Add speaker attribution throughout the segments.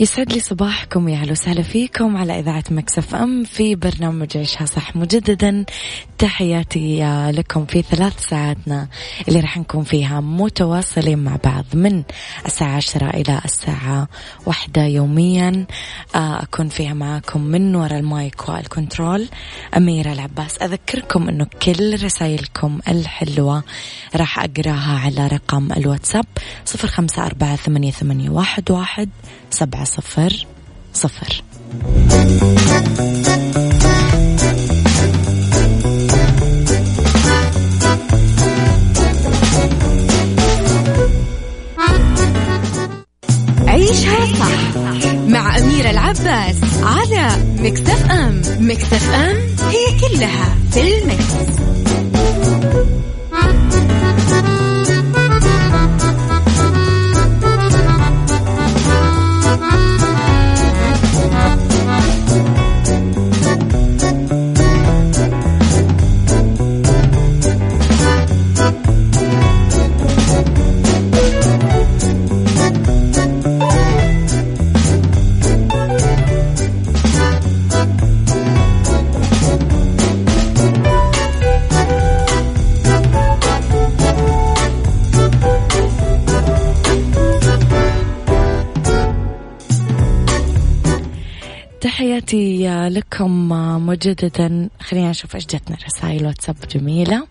Speaker 1: يسعد لي صباحكم يا أهلا وسهلا فيكم على إذاعة Mix FM في برنامج عيشها صح مجددا. تحياتي لكم في ثلاث ساعاتنا اللي راح نكون فيها متواصلين مع بعض من الساعة 10 إلى الساعة واحدة يوميا. آه، أكون فيها معاكم من وراء ال mic وال control. أميرة العباس أذكركم إنه كل رسائلكم الحلوة راح أقراها على رقم الواتساب 054881 سبعة صفر صفر
Speaker 2: عيشها صح مع أميرة العباس على مكتف أم مكتف أم هي كلها في المكس.
Speaker 1: تحياتي لكم مجددا خلينا نشوف إيش جتنا رسائل واتساب جميلة.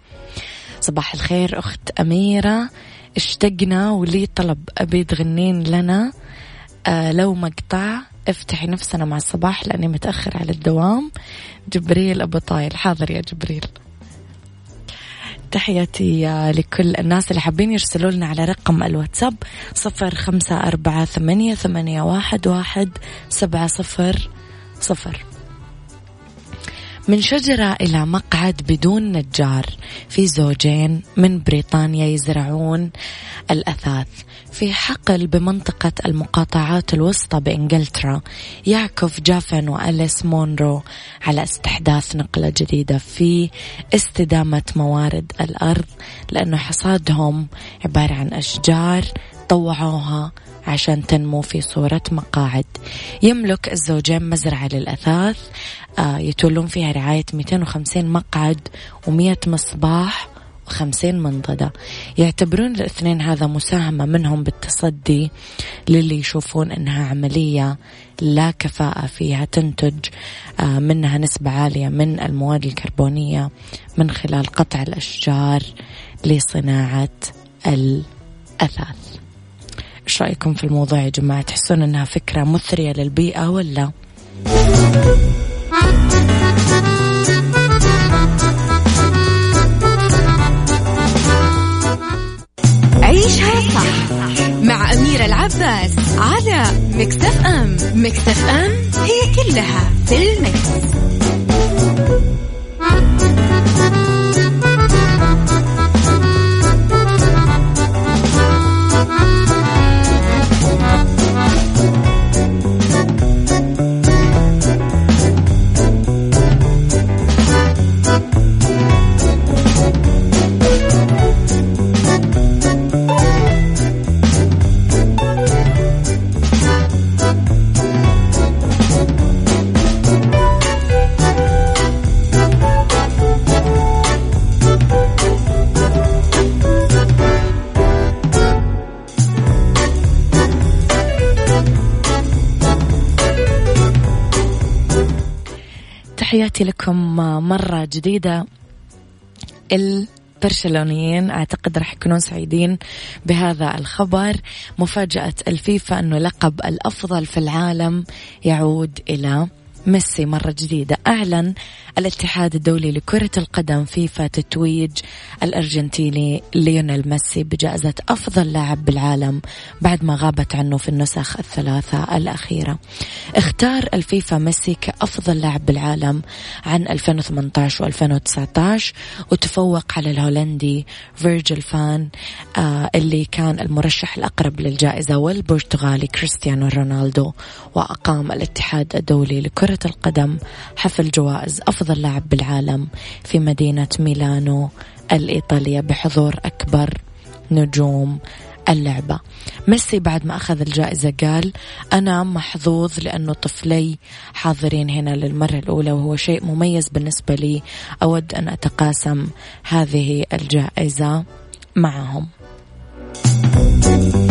Speaker 1: صباح الخير أخت أميرة. اشتقنا ولي طلب أبي تغنين لنا. آه لو مقطع افتحي نفسنا مع الصباح لأني متأخر على الدوام. جبريل أبو طايل حاضر يا جبريل. تحياتي لكل الناس اللي حابين يرسلوا لنا على رقم الواتساب صفر خمسة أربعة ثمانية, ثمانية واحد, واحد سبعة صفر صفر. من شجرة إلى مقعد بدون نجار في زوجين من بريطانيا يزرعون الأثاث. في حقل بمنطقة المقاطعات الوسطى بإنجلترا يعكف جافن وأليس مونرو على استحداث نقلة جديدة في استدامة موارد الأرض لأنه حصادهم عبارة عن أشجار طوعوها عشان تنمو في صورة مقاعد. يملك الزوجين مزرعة للأثاث آه، يتولون فيها رعاية 250 مقعد و100 مصباح وخمسين منضدة. يعتبرون الاثنين هذا مساهمة منهم بالتصدي للي يشوفون أنها عملية لا كفاءة فيها تنتج آه، منها نسبة عالية من المواد الكربونية من خلال قطع الأشجار لصناعة الأثاث. إيش رأيكم في الموضوع يا جماعة؟ تحسون إنها فكرة مثرية للبيئة ولا؟
Speaker 2: عيشها صح مع أميرة العباس على مكتف أم. مكتف أم هي كلها في المكس.
Speaker 1: تحياتي لكم مرة جديدة. البرشلونيين أعتقد راح يكونون سعيدين بهذا الخبر. مفاجأة الفيفا أنه لقب الأفضل في العالم يعود إلى ميسي مرة جديدة. أعلن الاتحاد الدولي لكرة القدم فيفا تتويج الأرجنتيني ليونيل ميسي بجائزة أفضل لاعب بالعالم بعد ما غابت عنه في النسخ الثلاثة الأخيرة. اختار الفيفا ميسي كأفضل لاعب بالعالم عن 2018 و2019 وتفوق على الهولندي فيرجل فان آه اللي كان المرشح الأقرب للجائزة والبرتغالي كريستيانو رونالدو وأقام الاتحاد الدولي لكرة القدم حفل جوائز أفضل أفضل لاعب بالعالم في مدينة ميلانو الإيطالية بحضور أكبر نجوم اللعبة. ميسي بعد ما أخذ الجائزة قال أنا محظوظ لأنه طفلي حاضرين هنا للمرة الأولى وهو شيء مميز بالنسبة لي. أود أن أتقاسم هذه الجائزة معهم.
Speaker 3: عيش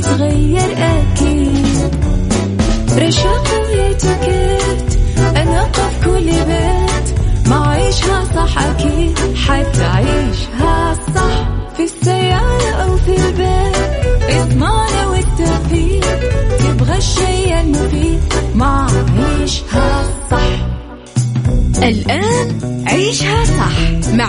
Speaker 3: تتغير أكيد. رشاق ويتوكيت أنا قف كل بيت. ما عيشها صح أكيد. حتعيشها صح في السيارة أو في البيت. إضمعنا والتوفيق. تبغى الشيء المفيد. ما عيشها صح.
Speaker 2: الآن عيشها صح.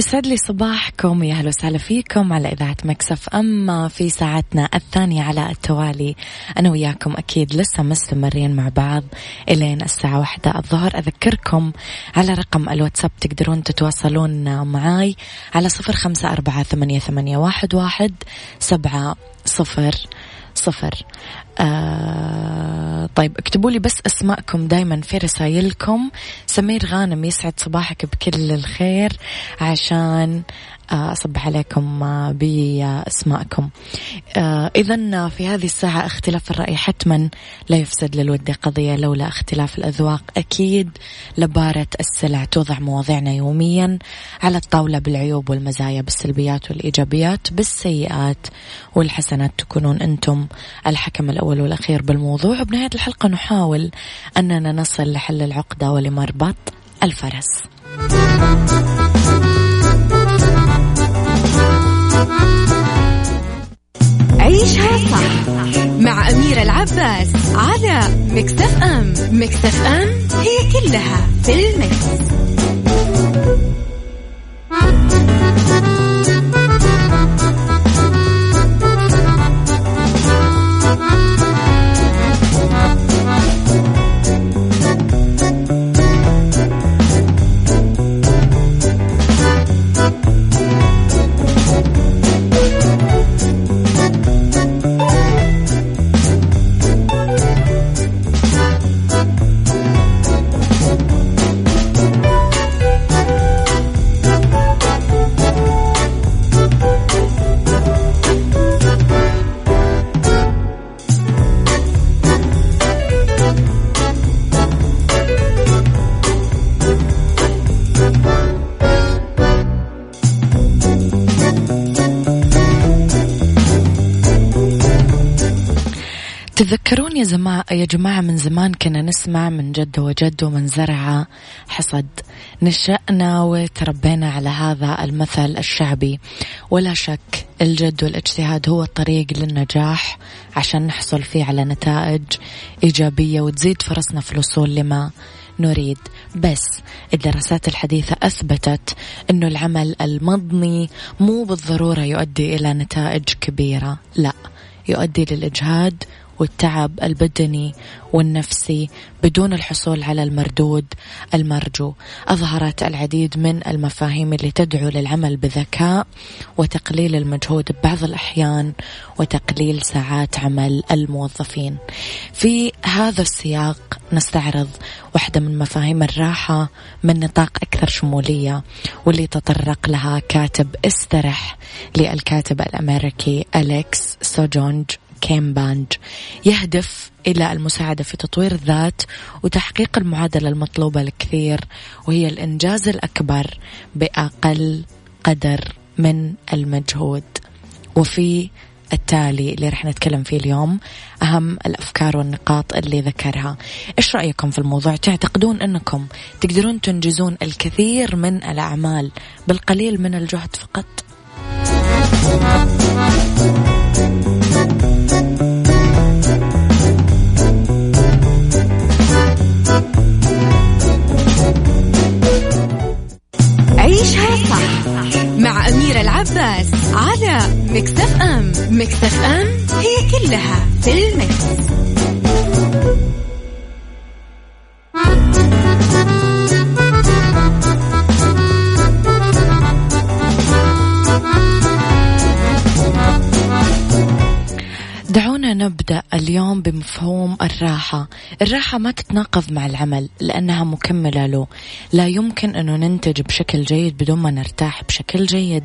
Speaker 1: يسعد لي صباحكم يا أهلا وسهلا فيكم على إذاعة Mix FM. في ساعتنا الثانية على التوالي أنا وياكم أكيد لسه مستمرين مع بعض إلين الساعة واحدة الظهر. أذكركم على رقم الواتساب تقدرون تتواصلون معاي على صفر خمسة أربعة ثمانية, ثمانية واحد, واحد سبعة صفر صفر. آه طيب اكتبوا لي بس اسماءكم دايما في رسائلكم. سمير غانم يسعد صباحك بكل الخير عشان أصبح عليكم آه، بأسماءكم. آه، إذا في هذه الساعة اختلاف الرأي حتما لا يفسد للود قضية لولا اختلاف الأذواق أكيد لبارة السلع توضع مواضيعنا يوميا على الطاولة بالعيوب والمزايا بالسلبيات والإيجابيات بالسيئات والحسنات تكونون أنتم الحكم الأول. والأخير بالموضوع وبنهاية الحلقة نحاول أننا نصل لحل العقدة ولمربط الفرس
Speaker 2: عيشها صح مع أميرة العباس على مكتف أم مكتف أم هي كلها في المكس.
Speaker 1: يا زما يا جماعة من زمان كنا نسمع من جد وجد ومن زرع حصد. نشأنا وتربينا على هذا المثل الشعبي. ولا شك الجد والاجتهاد هو الطريق للنجاح عشان نحصل فيه على نتائج إيجابية وتزيد فرصنا في الوصول لما نريد. بس الدراسات الحديثة أثبتت أنه العمل المضني مو بالضرورة يؤدي إلى نتائج كبيرة. لا يؤدي للإجهاد والتعب البدني والنفسي بدون الحصول على المردود المرجو. أظهرت العديد من المفاهيم اللي تدعو للعمل بذكاء وتقليل المجهود ببعض الأحيان وتقليل ساعات عمل الموظفين. في هذا السياق نستعرض واحدة من مفاهيم الراحة من نطاق أكثر شمولية واللي تطرق لها كاتب استرح للكاتب الأمريكي أليكس سوجونج كيم بانج يهدف إلى المساعدة في تطوير الذات وتحقيق المعادلة المطلوبة الكثير وهي الإنجاز الأكبر بأقل قدر من المجهود. وفي التالي اللي رح نتكلم فيه اليوم أهم الأفكار والنقاط اللي ذكرها. إيش رأيكم في الموضوع؟ تعتقدون أنكم تقدرون تنجزون الكثير من الأعمال بالقليل من الجهد فقط؟
Speaker 2: العباس على مكتف أم مكتف أم هي كلها في المكس.
Speaker 1: نبدأ اليوم بمفهوم الراحة. الراحة ما تتناقض مع العمل لأنها مكملة له. لا يمكن أنه ننتج بشكل جيد بدون ما نرتاح بشكل جيد.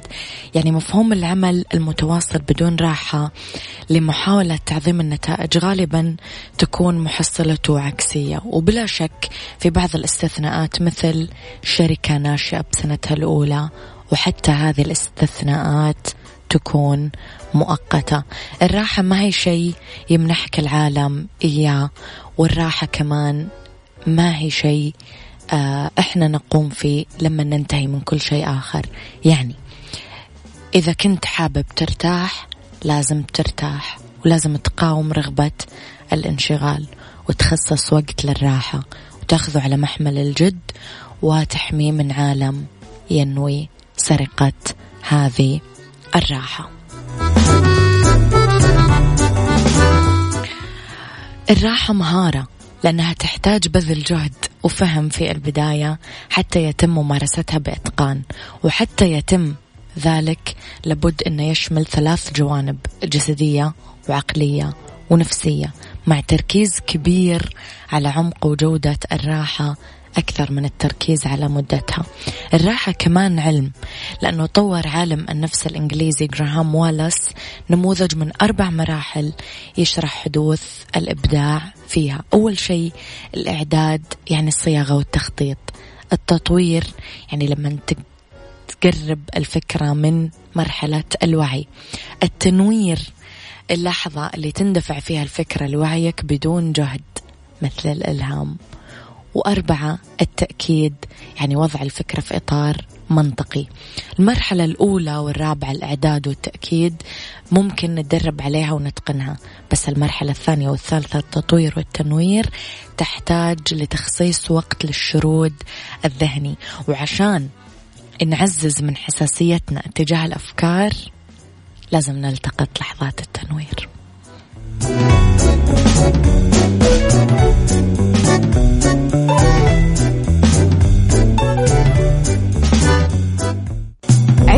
Speaker 1: يعني مفهوم العمل المتواصل بدون راحة لمحاولة تعظيم النتائج غالبا تكون محصلته عكسية. وبلا شك في بعض الاستثناءات مثل شركة ناشئة بسنتها الأولى وحتى هذه الاستثناءات تكون مؤقتة. الراحة ما هي شيء يمنحك العالم إياه والراحة كمان ما هي شيء آه إحنا نقوم فيه لما ننتهي من كل شيء آخر. يعني إذا كنت حابب ترتاح لازم ترتاح ولازم تقاوم رغبة الانشغال وتخصص وقت للراحة وتأخذه على محمل الجد وتحميه من عالم ينوي سرقة هذه الراحة. الراحة مهارة لأنها تحتاج بذل جهد وفهم في البداية حتى يتم ممارستها بإتقان وحتى يتم ذلك لابد أنه يشمل ثلاث جوانب جسدية وعقلية ونفسية مع تركيز كبير على عمق وجودة الراحة أكثر من التركيز على مدتها. الراحة كمان علم لأنه طور عالم النفس الإنجليزي جراهام والاس نموذج من أربع مراحل يشرح حدوث الإبداع فيها. أول شيء الإعداد يعني الصياغة والتخطيط. التطوير يعني لما تقرب الفكرة من مرحلة الوعي. التنوير اللحظة اللي تندفع فيها الفكرة لوعيك بدون جهد مثل الإلهام. وأربعة التأكيد يعني وضع الفكرة في إطار منطقي. المرحلة الأولى والرابعة الإعداد والتأكيد ممكن نتدرب عليها ونتقنها بس المرحلة الثانية والثالثة التطوير والتنوير تحتاج لتخصيص وقت للشرود الذهني. وعشان نعزز من حساسيتنا تجاه الأفكار لازم نلتقط لحظات التنوير.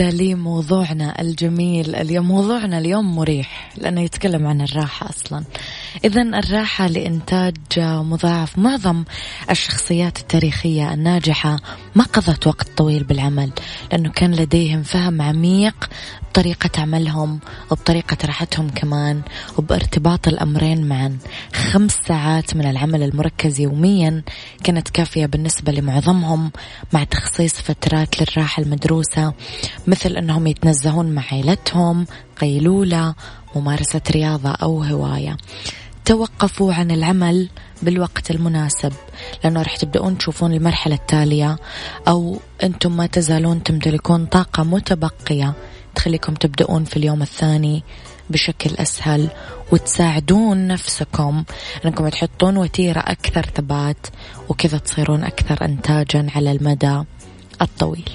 Speaker 1: عودة لموضوعنا الجميل. اليوم موضوعنا اليوم مريح لأنه يتكلم عن الراحة أصلا. إذا الراحة لإنتاج مضاعف معظم الشخصيات التاريخية الناجحة ما قضت وقت طويل بالعمل لأنه كان لديهم فهم عميق بطريقة عملهم وبطريقة راحتهم كمان وبارتباط الأمرين معا. خمس ساعات من العمل المركز يوميا كانت كافية بالنسبة لمعظمهم مع تخصيص فترات للراحة المدروسة مثل أنهم يتنزهون مع عائلتهم قيلولة ممارسة رياضة أو هواية. توقفوا عن العمل بالوقت المناسب لأنه راح تبدأون تشوفون المرحلة التالية أو أنتم ما تزالون تمتلكون طاقة متبقية تخليكم تبدأون في اليوم الثاني بشكل أسهل وتساعدون نفسكم أنكم تحطون وتيرة أكثر ثبات وكذا تصيرون أكثر إنتاجا على المدى الطويل.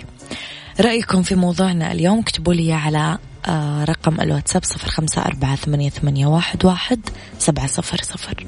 Speaker 1: رأيكم في موضوعنا اليوم اكتبوا لي على رقم الواتساب صفر خمسة أربعة ثمانية, واحد سبعة صفر صفر.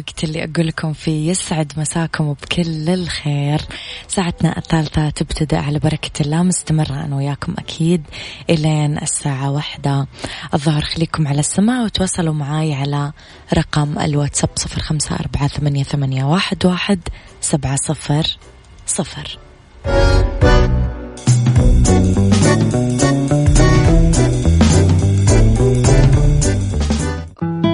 Speaker 1: الوقت اللي أقول لكم فيه يسعد مساكم بكل الخير. ساعتنا الثالثة تبتدأ على بركة الله مستمرة أنا وياكم أكيد إلين الساعة واحدة. الظهر خليكم على السماع وتواصلوا معاي على رقم الواتساب صفر خمسة أربعة ثمانية واحد, واحد سبعة صفر صفر.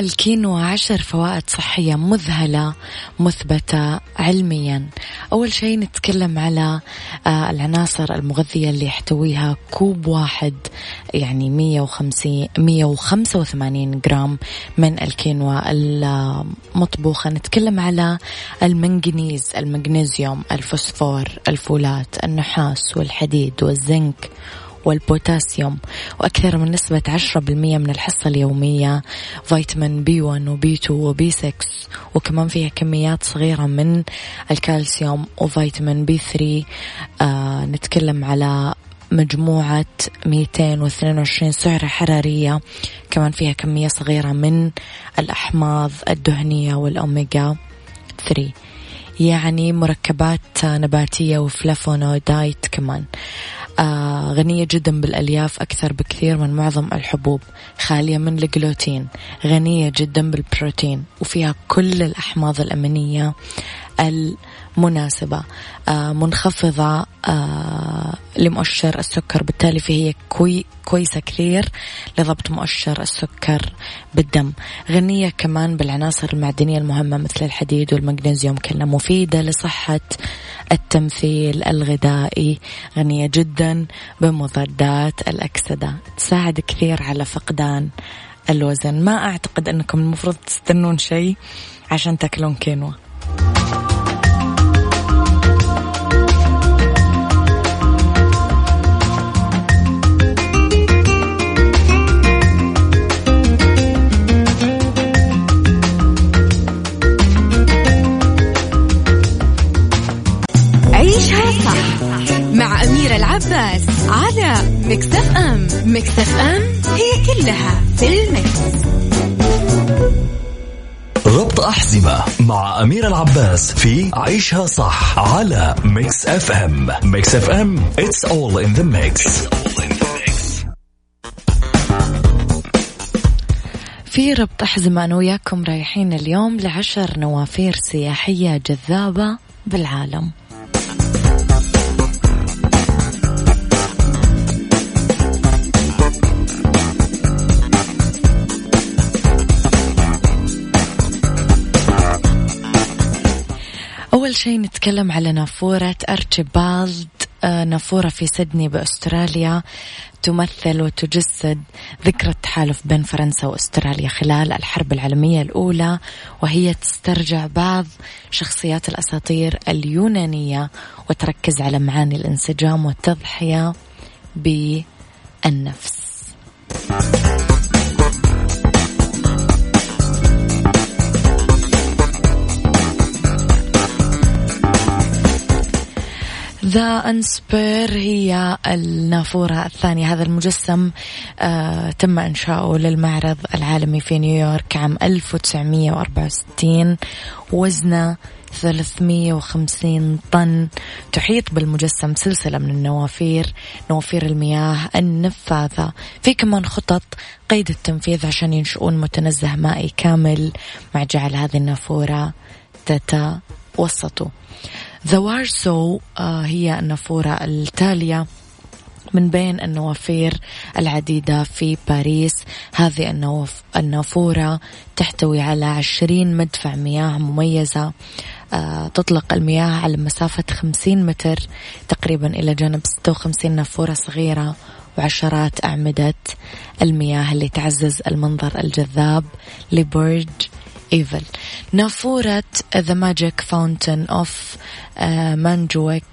Speaker 1: للكينوا عشر فوائد صحية مذهلة مثبتة علميا. أول شيء نتكلم على آه، العناصر المغذية اللي يحتويها كوب واحد يعني 150 185 جرام من الكينوا المطبوخة. نتكلم على المنغنيز المغنيسيوم الفوسفور الفولات النحاس والحديد والزنك والبوتاسيوم وأكثر من نسبة 10% من الحصة اليومية فيتامين بي 1 وبي 2 وبي 6 وكمان فيها كميات صغيرة من الكالسيوم وفيتامين بي 3 آه نتكلم على مجموعة 222 سعرة حرارية كمان فيها كمية صغيرة من الأحماض الدهنية والأوميجا 3 يعني مركبات نباتية وفلافونويدات كمان. غنية جدا بالألياف أكثر بكثير من معظم الحبوب خالية من الجلوتين غنية جدا بالبروتين وفيها كل الأحماض الأمينية المناسبة آه منخفضة آه لمؤشر السكر. بالتالي فهي كوي كويسة كثير لضبط مؤشر السكر بالدم. غنية كمان بالعناصر المعدنية المهمة مثل الحديد والمغنيسيوم كلها مفيدة لصحة التمثيل الغذائي. غنية جدا بمضادات الأكسدة. تساعد كثير على فقدان الوزن. ما أعتقد أنكم المفروض تستنون شيء عشان تأكلون كينوا.
Speaker 2: ام مكتف ام هي كلها في المكس.
Speaker 4: ربط أحزمة مع أمير العباس في عيشها صح على Mix FM. Mix FM it's all in the mix.
Speaker 1: في ربط أحزمة أنا وياكم رايحين اليوم لعشر نوافير سياحية جذابة بالعالم. شيء نتكلم على نافورة أرشيبالد آه، نافورة في سيدني بأستراليا تمثل وتجسد ذكرى التحالف بين فرنسا وأستراليا خلال الحرب العالمية الأولى وهي تسترجع بعض شخصيات الأساطير اليونانية وتركز على معاني الانسجام والتضحية بالنفس. ذا أنسبير هي النافورة الثانية. هذا المجسم آه تم إنشاؤه للمعرض العالمي في نيويورك عام 1964 وزنه 350 طن. تحيط بالمجسم سلسلة من النوافير نوافير المياه النفاذة. في كمان خطط قيد التنفيذ عشان ينشؤون متنزه مائي كامل. مع جعل هذه النافورة تتوسطوا ذا وارسو آه، هي النافورة التالية من بين النوافير العديدة في باريس. هذه النوف النافورة تحتوي على عشرين مدفع مياه مميزة. آه، تطلق المياه على مسافة خمسين متر تقريبا إلى جانب ستة وخمسين نافورة صغيرة وعشرات أعمدة المياه اللي تعزز المنظر الجذاب. لبرج ايفل نافورة The Magic Fountain of Montjuïc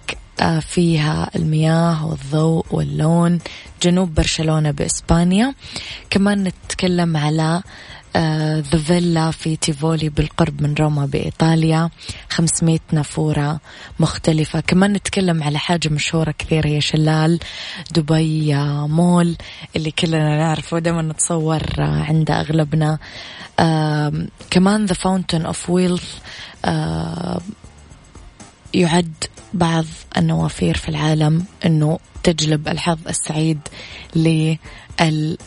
Speaker 1: فيها المياه والضوء واللون. جنوب برشلونة بإسبانيا. كمان نتكلم على the villa في تيفولي بالقرب من روما بإيطاليا. 500 نافورة مختلفة. كمان نتكلم على حاجة مشهورة كثير هي شلال دبي مول اللي كلنا نعرفه. دائما نتصور عند أغلبنا. آه كمان The Fountain of Wealth يعد بعض النوافير في العالم إنه تجلب الحظ السعيد للزائرين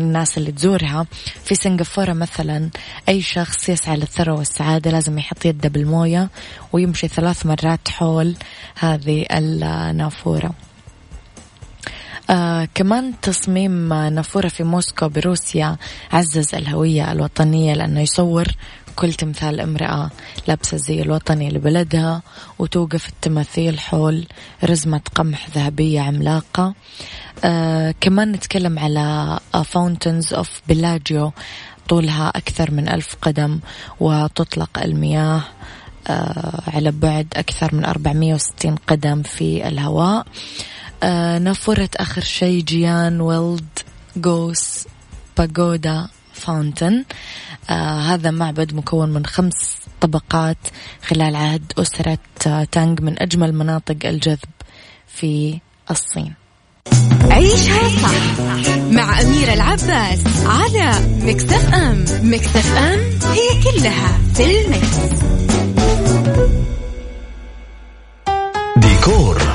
Speaker 1: الناس اللي تزورها. في سنغافورة مثلا أي شخص يسعى للثروة والسعادة لازم يحط يده بالموية ويمشي ثلاث مرات حول هذه النافورة. آه كمان تصميم نافورة في موسكو بروسيا عزز الهوية الوطنية لأنه يصور كل تمثال امرأة لابسة الزي الوطني لبلدها وتوقف التماثيل حول رزمة قمح ذهبية عملاقة. آه كمان نتكلم على Fountains of Bellagio طولها أكثر من ألف قدم وتطلق المياه آه على بعد أكثر من 460 قدم في الهواء. آه نافورة آخر شيء جيان ويلد جوس باغودا فاونتن. آه هذا معبد مكون من خمس طبقات خلال عهد أسرة آه تانغ من أجمل مناطق الجذب في الصين.
Speaker 2: عيشها صح مع أميرة العباس على Mix FM. Mix FM it's all in the mix.
Speaker 4: ديكور.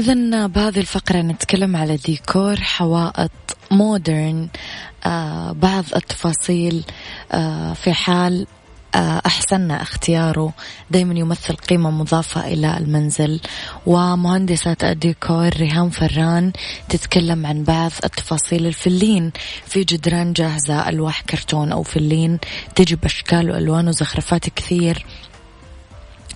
Speaker 1: إذا بهذه الفقرة نتكلم على ديكور حوائط modern آه بعض التفاصيل آه في حال آه أحسننا اختياره. دايما يمثل قيمة مضافة إلى المنزل. ومهندسة الديكور ريهام فران تتكلم عن بعض التفاصيل الفلين. في جدران جاهزة ألواح كرتون أو فلين تجي بأشكال وألوان وزخرفات كثير.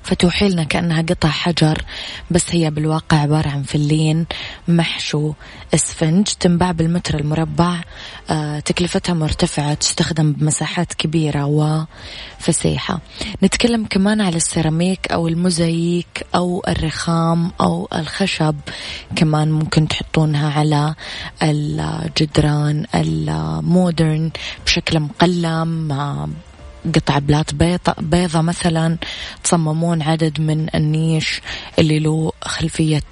Speaker 1: فتوحي لنا كأنها قطع حجر بس هي بالواقع عبارة عن فلين محشو اسفنج تنباع بالمتر المربع. آه، تكلفتها مرتفعة تستخدم بمساحات كبيرة وفسيحة نتكلم كمان على السيراميك أو الموزاييك أو الرخام أو الخشب. كمان ممكن تحطونها على الجدران المودرن بشكل مقلم قطع بلاط بيضة, بيضة مثلا تصممون عدد من ال niche اللي له خلفية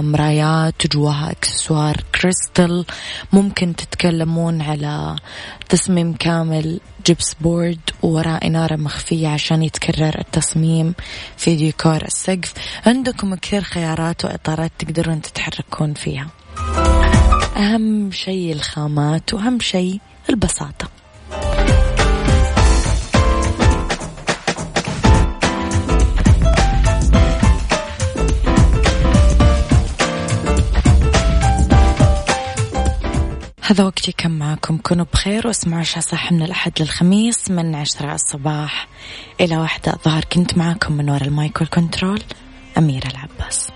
Speaker 1: مرايات جواها أكسسوار كريستال. ممكن تتكلمون على تصميم كامل جبس board ووراء إنارة مخفية عشان يتكرر التصميم في ديكور السقف. عندكم كثير خيارات وإطارات تقدرون تتحركون فيها. أهم شيء الخامات وأهم شيء البساطة. هذا وقتي كم معكم. كونوا بخير واسمعوا عشاء صح من الأحد للخميس من عشرة الصباح إلى واحدة الظهر. كنت معكم من وراء المايك والكنترول أميرة العباس.